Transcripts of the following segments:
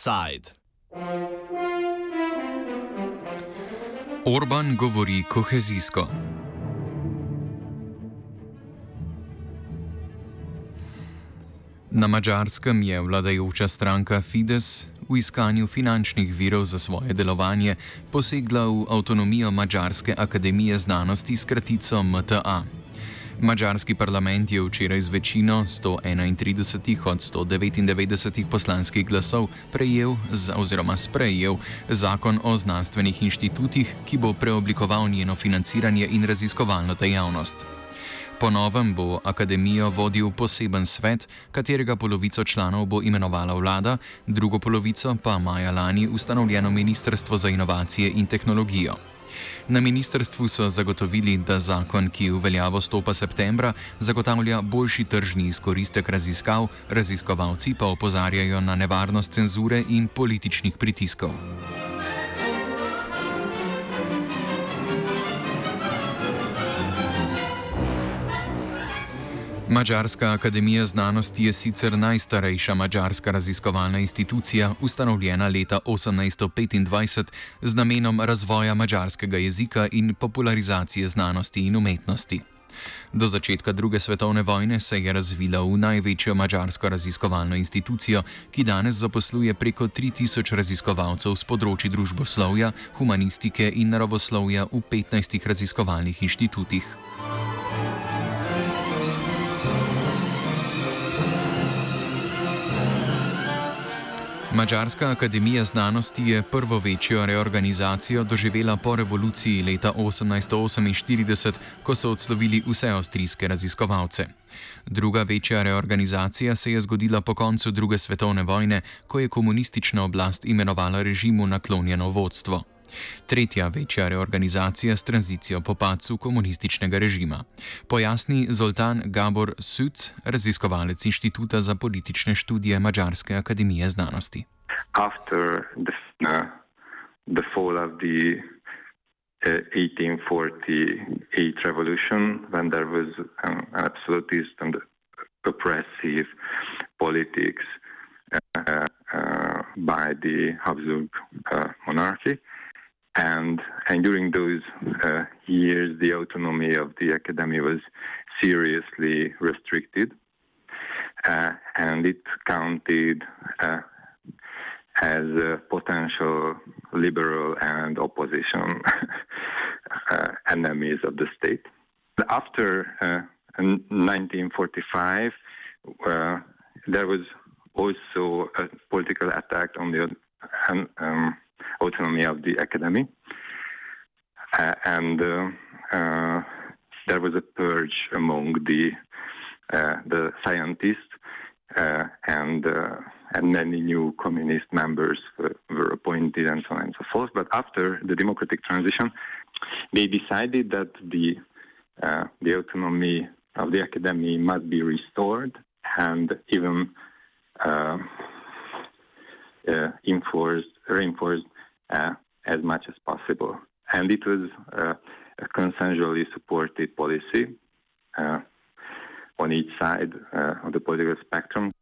Offside. Orban govori kohezijsko. Na mačarskem je vladajoča stranka Fides v iskanju finančnih virov za svoje delovanje posegla v avtonomijo Mačarske akademije znanosti s kratico MTA. Mačarski parlament je včeraj z večino 131 od 199 poslanskih glasov prejel oziroma sprejel zakon o znanstvenih inštitutih, ki bo preoblikoval njeno financiranje in raziskovalno dejavnost. Po novem bo akademijo vodil poseben svet, katerega polovico članov bo imenovala vlada, drugo polovico pa maja lani ustanovljeno Ministrstvo za inovacije in tehnologijo. Na ministrstvu so zagotovili, da zakon, ki v veljavo stopa septembra, zagotavlja boljši tržni izkoristek raziskav, raziskovalci pa opozarjajo na nevarnost cenzure in političnih pritiskov. Mačarska akademija znanosti je sicer najstarejša mačarska raziskovalna institucija, ustanovljena leta 1825 z namenom razvoja mačarskega jezika in popularizacije znanosti in umetnosti. Do začetka druge svetovne vojne se je razvila v največjo mačarsko raziskovalno institucijo, ki danes zaposluje preko 3000 raziskovalcev z področji družboslovja, humanistike in naravoslovja v 15 raziskovalnih inštitutih. Mačarska akademija znanosti je prvo večjo reorganizacijo doživela po revoluciji leta 1848, ko so odslovili vse avstrijske raziskovalce. Druga večja reorganizacija se je zgodila po koncu druge svetovne vojne, ko je komunistična oblast imenovala režimu naklonjeno vodstvo. Tretja večja reorganizacija s tranzicijo po pacu komunističnega režima. Pojasni Zoltan Gabor Suc, raziskovalec Inštituta za politične študije Mačarske akademije znanosti. After the, uh, the fall of the uh, 1848 revolution, when there was um, an absolutist and oppressive politics uh, uh, by the Habsburg uh, monarchy, and and during those uh, years, the autonomy of the academy was seriously restricted, uh, and it counted uh, as a potential liberal and opposition uh, enemies of the state. After 1945, uh, uh, there was also a political attack on the um, autonomy of the academy. Uh, and uh, uh, there was a purge among the uh, the scientists, uh, and and many new communist members were, appointed, and so on and so forth. But after the democratic transition, they decided that the the autonomy of the academy must be restored and even uh, enforced, reinforced uh, as much as possible. And it was uh, a consensually supported policy uh, on each side uh, of the political spectrum.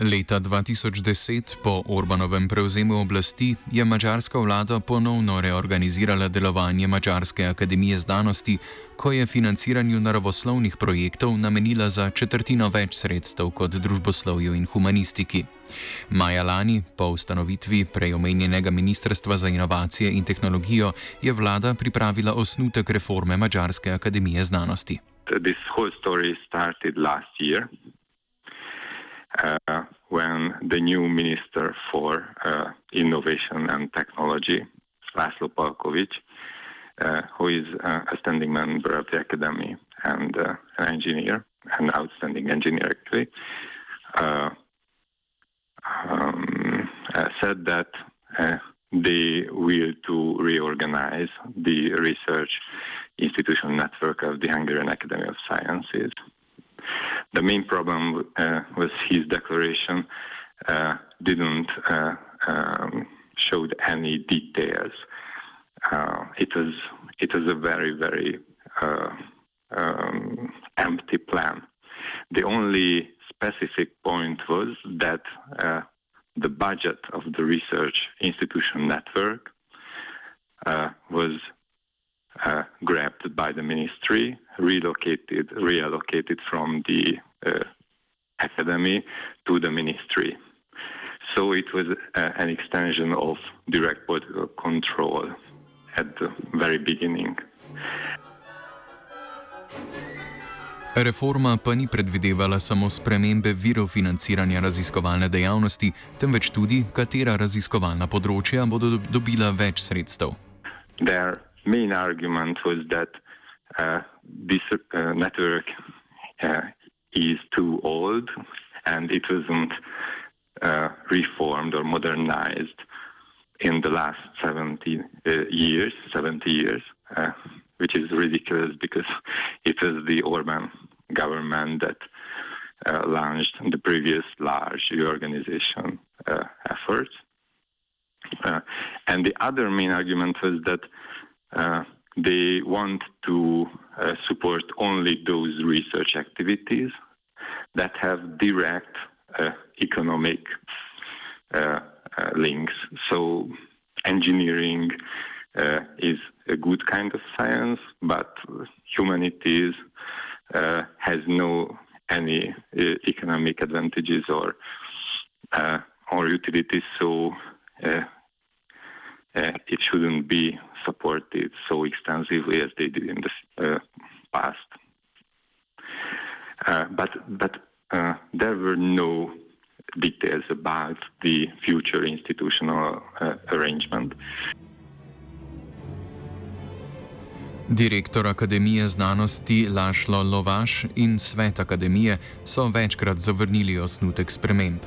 Leta 2010, po Orbanovem prevzemu oblasti, je mačarska vlada ponovno reorganizirala delovanje Mačarske akademije znanosti, ko je financiranju naravoslovnih projektov namenila za četrtino več sredstev kot družboslovju in humanistiki. Maja lani, po ustanovitvi prejomenjenega Ministrstva za inovacije in tehnologijo, je vlada pripravila osnutek reforme Mačarske akademije znanosti. This whole story started last year. Uh, when the new Minister for uh, Innovation and Technology, Laszlo Palkovic, uh, who is uh, a standing member of the Academy and uh, an engineer, an outstanding engineer actually, uh, um, said that they will to reorganize the research institution network of the Hungarian Academy of Sciences the main problem uh, was his declaration uh, didn't uh, um, showed any details. Uh, it was it was a very very uh, um, empty plan. The only specific point was that uh, the budget of the research institution network was grabbed by the ministry, relocated, reallocated from the uh, academy to the ministry. So it was uh, an extension of direct political control at the very beginning. Reforma pa ni predvidevala samo spremembe virov financiranja raziskovalne dejavnosti, temveč tudi, katera raziskovalna področja bodo dobila več sredstev. Their main argument was that uh, this uh, network uh, is too old and it wasn't uh, reformed or modernized in the last 70 uh, years, 70 years, uh, which is ridiculous because it was the Orban government that uh, launched the previous large reorganization efforts. And the other main argument was that they want to uh, support only those research activities that have direct uh, economic uh, uh, links. So, engineering uh, is a good kind of science, but humanities uh, has no any economic advantages or or utilities. So. it shouldn't be supported so extensively as they did in the past. but but uh, there were no details about the future institutional uh, arrangement. Direktor Akademije znanosti Lašlo Lovaš in svet akademije so večkrat zavrnili osnutek sprememb.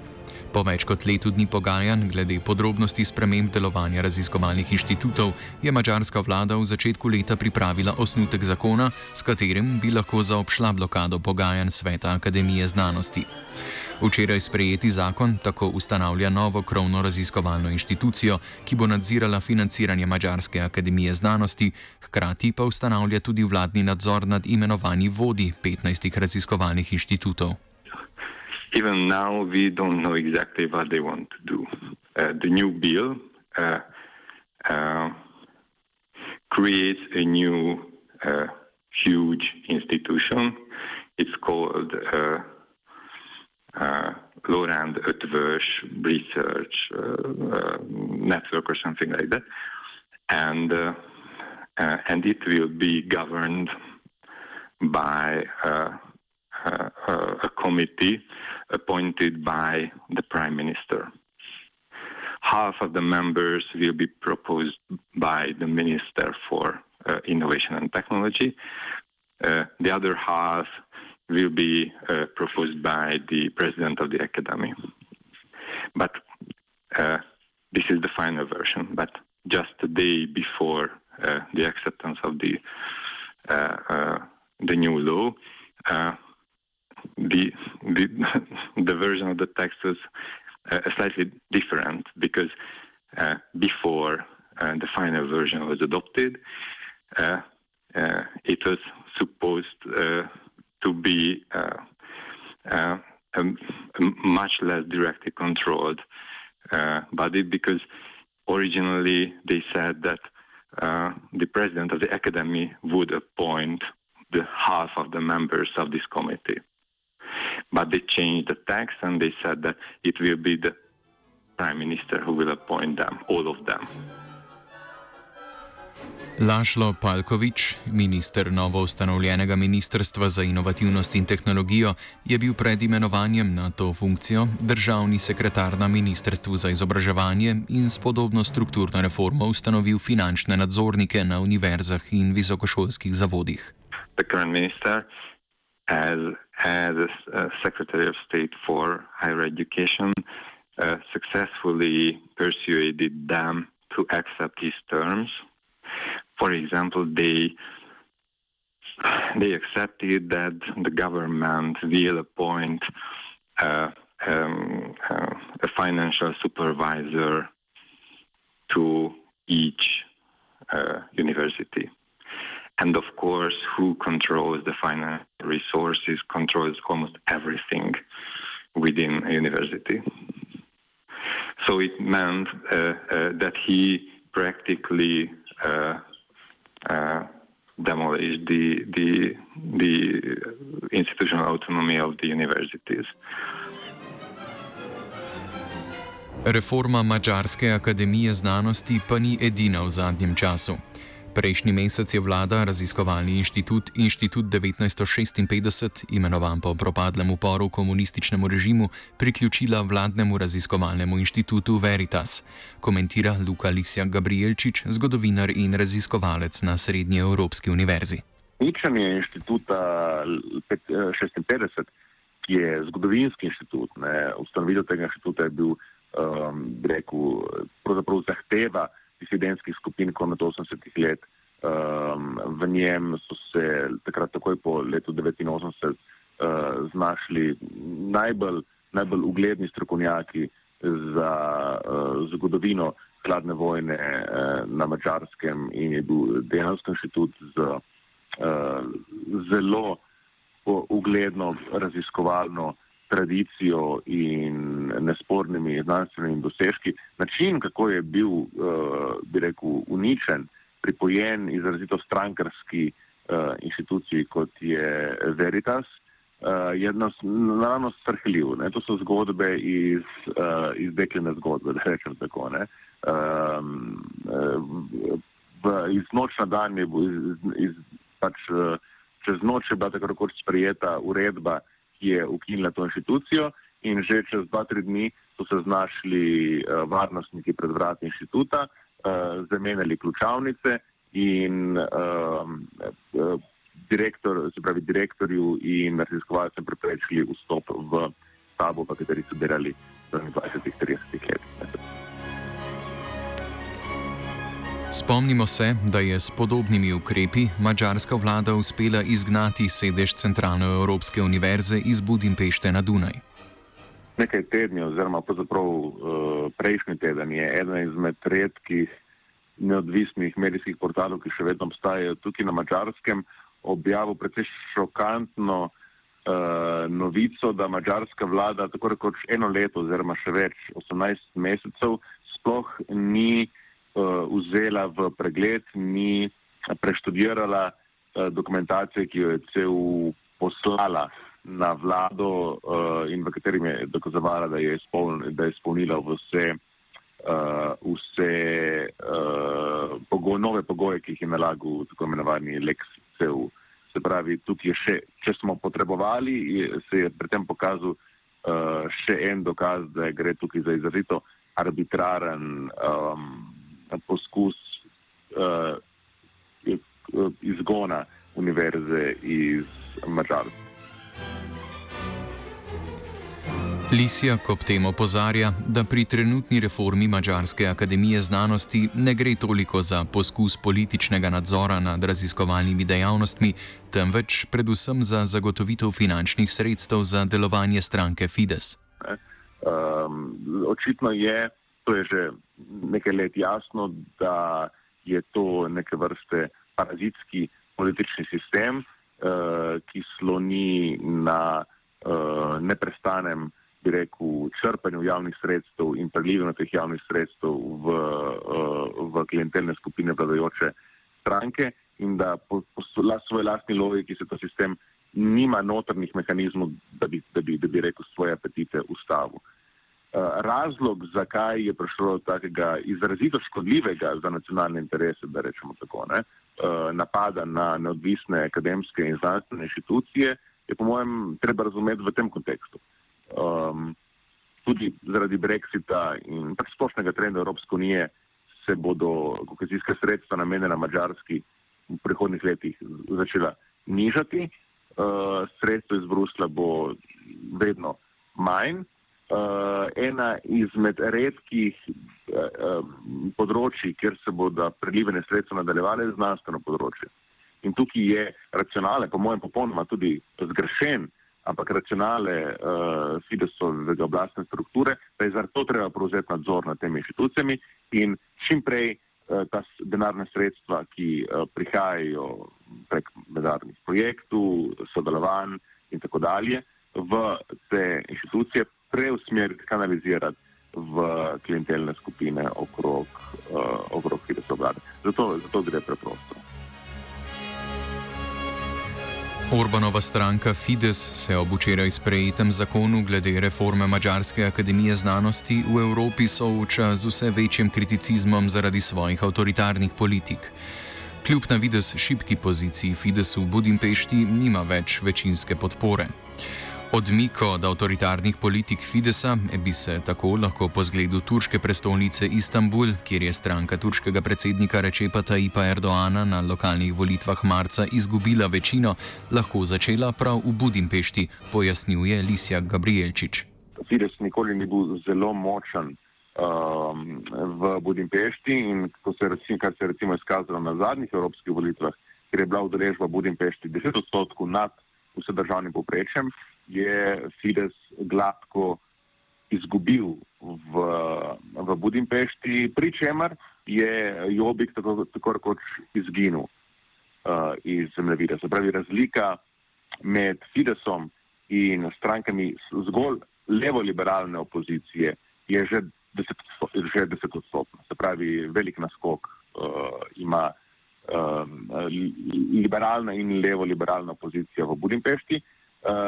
Po več kot letu dni pogajanj glede podrobnosti sprememb delovanja raziskovalnih inštitutov je mačarska vlada v začetku leta pripravila osnutek zakona, s katerim bi lahko zaobšla blokado pogajanj sveta Akademije znanosti. Včeraj sprejeti zakon tako ustanavlja novo krovno raziskovalno inštitucijo, ki bo nadzirala financiranje Mačarske akademije znanosti, hkrati pa ustanavlja tudi vladni nadzor nad imenovanji vodi 15 raziskovalnih inštitutov. Even now we don't know exactly what they want to do. Uh, the new bill uh, uh, creates a new uh, huge institution. It's called uh, uh, Laurent Ötvös Research Network or something like that, and and it will be governed by a committee appointed by the Prime Minister. Half of the members will be proposed by the Minister for uh, Innovation and Technology. Uh, the other half will be uh, proposed by the President of the Academy. But uh, this is the final version. But just a day before uh, the acceptance of the uh, the new law, the the the version of the text was uh, slightly different because uh, before uh, the final version was adopted, uh, uh, it was supposed uh, to be a, a, much less directly controlled body because originally they said that the president of the academy would appoint the half of the members of this committee but they changed the text and they said that it will be the prime minister who will appoint them, all of them. Lašlo Palkovič, minister novo ustanovljenega Ministrstva za inovativnost in tehnologijo, je bil pred imenovanjem na to funkcijo državni sekretar na Ministrstvu za izobraževanje in s podobno strukturno reformo ustanovil finančne nadzornike na univerzah in visokošolskih zavodih. Minister, as as a, Secretary of State for Higher Education, uh, successfully persuaded them to accept his terms. For example, they they accepted that the government will appoint uh, um, uh, a financial supervisor to each uh, university. And of course, who controls the financial resources controls almost everything within a university. So it meant uh, uh, that he practically uh, uh demolished the, the, the institutional autonomy of the universities. Reforma Mačarske akademije znanosti pa ni edina v zadnjem času. Prejšnji mesec je vlada raziskovalni inštitut, inštitut 1956, imenovan po propadlem uporu komunističnemu režimu, priključila vladnemu raziskovalnemu inštitutu Veritas, komentira Luka Lisja Gabrielčič, zgodovinar in raziskovalec na Srednji Evropski univerzi. Ničanje inštituta 56, ki je zgodovinski inštitut, ustanovitev tega inštituta je bil um, rekel, pravzaprav zahteva disidentskih skupin konec 80-ih let. Um, v njem so se takrat, takoj po letu 1989, uh, znašli najbolj, najbolj ugledni strokovnjaki za uh, zgodovino hladne vojne uh, na Mačarskem in je bil dejansko inštitut z uh, zelo ugledno raziskovalno tradicijo in nespornimi znanstvenimi dosežki. Način, kako je bil, uh, bi rekel, uničen, pripojen izrazito strankarski uh, inštituciji, kot je Veritas, uh, je naravno strhljiv. Ne? To so zgodbe iz, iz dekljene zgodbe, da rečem tako. Um, v, iz noč na dan je bil, iz, iz, pač, čez noč je bila tako rekoč sprejeta uredba, ki je ukinila to inštitucijo in že čez dva, tri dni so se znašli uh, varnostniki pred vrati inštituta, uh, zamenjali ključavnice in uh, direktor, se pravi direktorju in raziskovalcem preprečili vstop v stavbo, v kateri so delali v 20-30 letih. Spomnimo se, da je s podobnimi ukrepi mačarska vlada uspela izgnati sedež Centralno-Evropske univerze iz Budimpešte na Dunaj. Nekaj tedni, oziroma uh, prejšnji teden, je eden izmed redkih neodvisnih medijskih portalov, ki še vedno obstajajo tukaj na mačarskem, objavil precej šokantno uh, novico, da mačarska vlada tako rekoč eno leto, oziroma še več, 18 mesecev, sploh ni vzela v pregled, ni preštudirala uh, dokumentacije, ki jo je cel poslala na vlado uh, in v katerem je dokazovala, da je, izpoln, da je izpolnila vse, vse uh, pogo, nove pogoje, ki jih je nalagal tako imenovani Lex CEU. Se pravi, tukaj je še, če smo potrebovali, se je pri tem pokazal še en dokaz, da gre tukaj za izrazito arbitraren um, poskus uh, izgona univerze iz Mačarske. Lisija ob tem opozarja, da pri trenutni reformi Mačarske akademije znanosti ne gre toliko za poskus političnega nadzora nad raziskovalnimi dejavnostmi, temveč predvsem za zagotovitev finančnih sredstev za delovanje stranke Fides. Um, očitno je, to je že nekaj let jasno, da je to neke vrste parazitski politični sistem, uh, ki sloni na uh, neprestanem, bi rekel, črpanju javnih sredstev in prelivanju teh javnih sredstev v, uh, v klientelne skupine vladajoče stranke in da po, po svoji lastni logiki se ta sistem nima notrnih mehanizmov, da bi, da bi, da bi rekel, svoje apetite ustavil. Eh, razlog, zakaj je prišlo do takega izrazito škodljivega za nacionalne interese, da rečemo tako, ne, eh, napada na neodvisne akademske in znanstvene inštitucije, je po mojem treba razumeti v tem kontekstu. Um, tudi zaradi Brexita in pač splošnega trenda Evropske unije se bodo kohezijske sredstva namenjena Mačarski v prihodnih letih začela nižati, uh, sredstvo iz Brusla bo vedno manj uh, ena izmed redkih uh, področji, kjer se bodo prelivene sredstva nadaljevale, je znanstveno področje. In tukaj je racionale, po mojem, popolnoma tudi zgrešen, ampak racionale uh, Fidesovega oblastne strukture, da je zato treba prevzeti nadzor nad temi inštitucijami in čim prej ta denarna sredstva, ki prihajajo prek mednarodnih projektov, sodelovanj in tako dalje, v te inštitucije preusmeriti, kanalizirati v klientelne skupine okrog, okrog Fidesa vlade. Zato, zato gre preprosto. Orbanova stranka Fides se ob včeraj sprejetem zakonu glede reforme Mačarske akademije znanosti v Evropi sooča z vse večjim kriticizmom zaradi svojih avtoritarnih politik. Kljub na vides šibki poziciji Fidesu v Budimpešti nima več večinske podpore. Odmik od avtoritarnih politik Fidesa bi se tako lahko po zgledu turške prestolnice Istanbul, kjer je stranka turškega predsednika Rečepa Tajipa Erdoana na lokalnih volitvah marca izgubila večino, lahko začela prav v Budimpešti, pojasnjuje Lisja Gabrielčič. Fides nikoli ni bil zelo močen um, v Budimpešti in se, kar se je recimo izkazalo na zadnjih evropskih volitvah, ker je bila udeležba v Budimpešti 10 odstotkov nad vse državnim poprečjem je Fides gladko izgubil v, v Budimpešti, pri čemer je Jobik tako, tako rekoč izginil uh, iz zemljevida. Se pravi, razlika med Fidesom in strankami zgolj levo-liberalne opozicije je že deset odstotna. Se pravi, velik naskok uh, ima uh, liberalna in levo-liberalna opozicija v Budimpešti. Uh,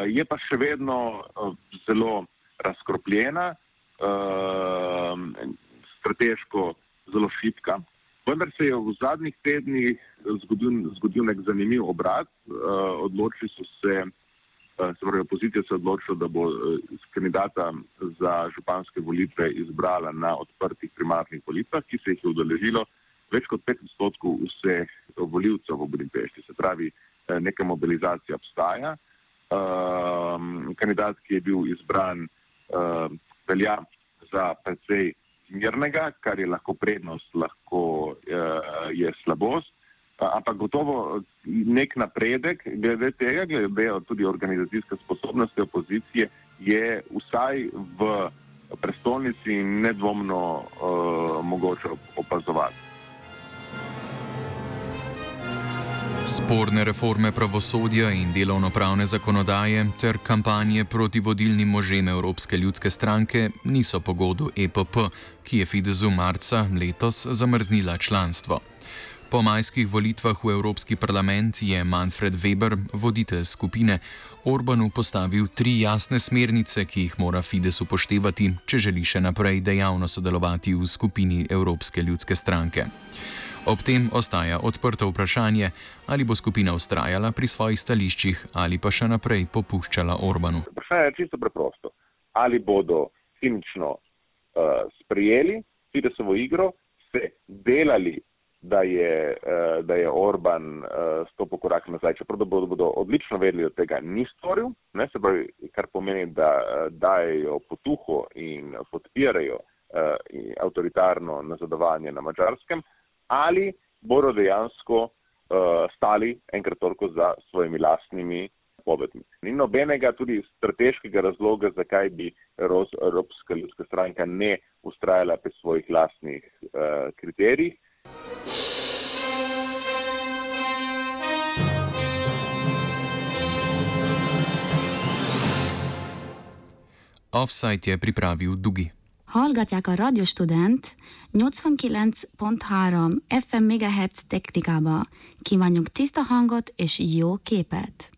je pa še vedno uh, zelo razkropljena, uh, strateško zelo šipka. Vendar se je v zadnjih tednih zgodil, zgodil nek zanimiv obrat. Uh, odločili so se, uh, se pravi, opozicija se je odločila, da bo uh, kandidata za županske volitve izbrala na odprtih primarnih volitvah, ki se jih je udeležilo več kot pet odstotkov vseh voljivcev v Budimpešti. Se pravi, uh, neka mobilizacija obstaja. Um, kandidat, ki je bil izbran, uh, velja za precej mirnega, kar je lahko prednost, lahko uh, je slabost. Ampak gotovo nek napredek glede tega, glede tudi organizacijske sposobnosti opozicije, je vsaj v prestolnici nedvomno uh, mogoče opazovati. Sporne reforme pravosodja in delovno-pravne zakonodaje ter kampanje proti vodilnim možem Evropske ljudske stranke niso pogodu EPP, ki je Fidesu marca letos zamrznila članstvo. Po majskih volitvah v Evropski parlament je Manfred Weber, voditelj skupine, Orbanu postavil tri jasne smernice, ki jih mora Fides upoštevati, če želi še naprej dejavno sodelovati v skupini Evropske ljudske stranke. Ob tem ostaja odprto vprašanje, ali bo skupina ustrajala pri svojih stališčih ali pa še naprej popuščala Orbanu. Vprašanje je čisto preprosto. Ali bodo cinično uh, sprejeli Fidesovo igro, se delali, da je, uh, da je Orban uh, stopil korak nazaj, čeprav bodo, bodo odlično vedeli, da tega ni storil, ne, pravi, kar pomeni, da uh, dajo potuho in podpirajo uh, avtoritarno nazadovanje na mačarskem ali bodo dejansko uh, stali enkrat toliko za svojimi lastnimi povedmi. Ni nobenega tudi strateškega razloga, zakaj bi Evropska ljudska stranka ne ustrajala pri svojih lastnih uh, kriterijih. Offside je pripravil Dugi. Hallgatják a Radio Student 89.3 FM MHz technikába. Kívánjuk tiszta hangot és jó képet!